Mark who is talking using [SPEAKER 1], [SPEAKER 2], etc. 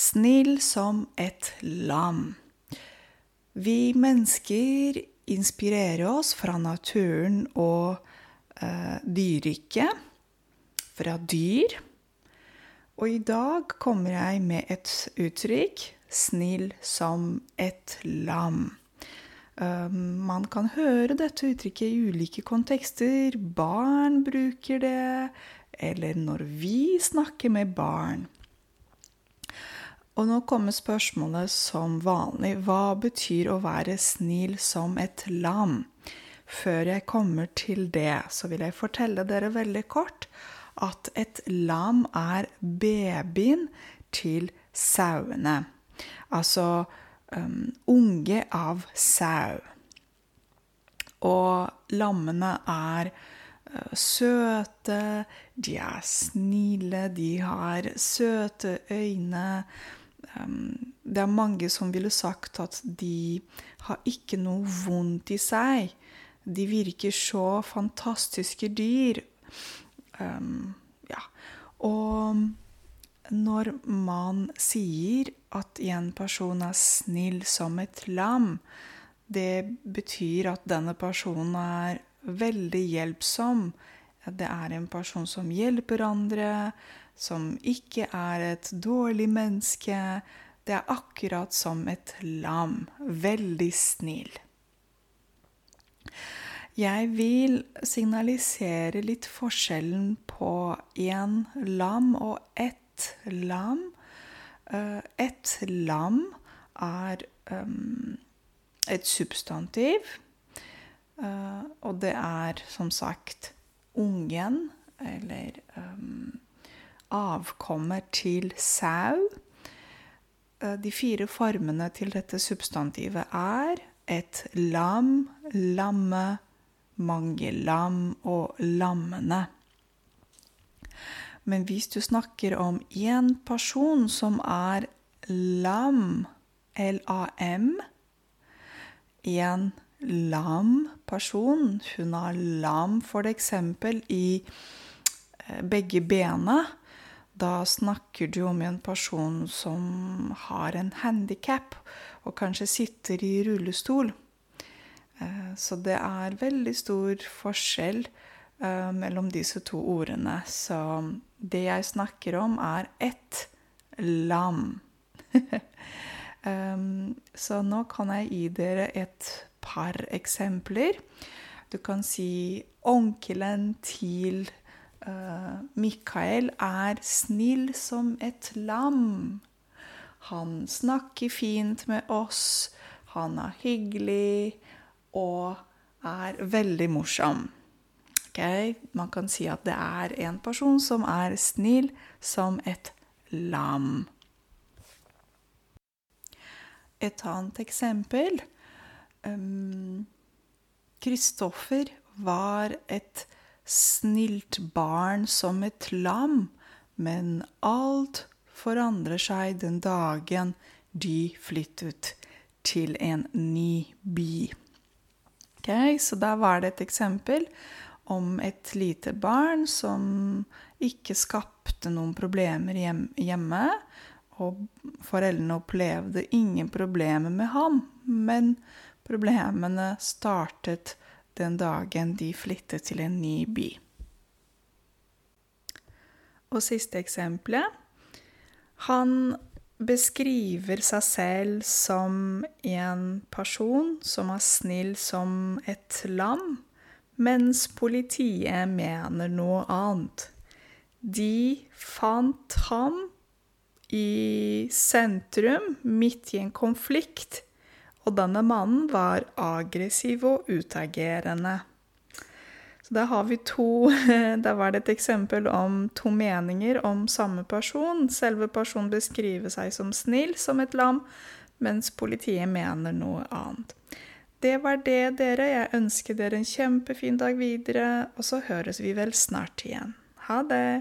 [SPEAKER 1] Snill som et lam. Vi mennesker inspirerer oss fra naturen og eh, dyreriket, fra dyr. Og i dag kommer jeg med et uttrykk 'snill som et lam'. Um, man kan høre dette uttrykket i ulike kontekster. Barn bruker det, eller når vi snakker med barn. Og nå kommer spørsmålet som vanlig. Hva betyr å være snill som et lam? Før jeg kommer til det, så vil jeg fortelle dere veldig kort at et lam er babyen til sauene. Altså um, unge av sau. Og lammene er uh, søte, de er snille, de har søte øyne det er mange som ville sagt at de har ikke noe vondt i seg. De virker så fantastiske dyr. Um, ja. Og når man sier at en person er snill som et lam, det betyr at denne personen er veldig hjelpsom. Det er en person som hjelper andre, som ikke er et dårlig menneske. Det er akkurat som et lam. Veldig snill. Jeg vil signalisere litt forskjellen på en lam og ett lam. Eh, et lam er um, et substantiv, uh, og det er som sagt ungen, eller um, avkommer til sau. Eh, de fire formene til dette substantivet er et lam, lamme, mange lam og lammene. Men hvis du snakker om én person som er lam, L-A-M, en lam person, hun har lam eksempel i eh, begge bena, da snakker du om en person som har en handikap og kanskje sitter i rullestol. Eh, så det er veldig stor forskjell eh, mellom disse to ordene. Så det jeg snakker om, er ett lam. Ehm, så nå kan jeg gi dere et par eksempler. Du kan si onkelen til Mikael er snill som et lam. Han snakker fint med oss, han er hyggelig og er veldig morsom. Okay? Man kan si at det er en person som er snill som et lam. Et annet eksempel Kristoffer um, var et snilt barn som et lam, men alt forandrer seg den dagen de flyttet til en ny by. Okay, så da var det et eksempel om et lite barn som ikke skapte noen problemer hjemme. Og foreldrene opplevde ingen problemer med ham, men problemene startet den dagen de flyttet til en ny by. Og siste eksempelet. Han beskriver seg selv som en person som er snill som et lam, mens politiet mener noe annet. De fant ham i sentrum, midt i en konflikt og denne mannen var aggressiv og utagerende. Så da har vi to Da var det et eksempel om to meninger om samme person. Selve personen beskriver seg som snill som et lam, mens politiet mener noe annet. Det var det, dere. Jeg ønsker dere en kjempefin dag videre, og så høres vi vel snart igjen. Ha det!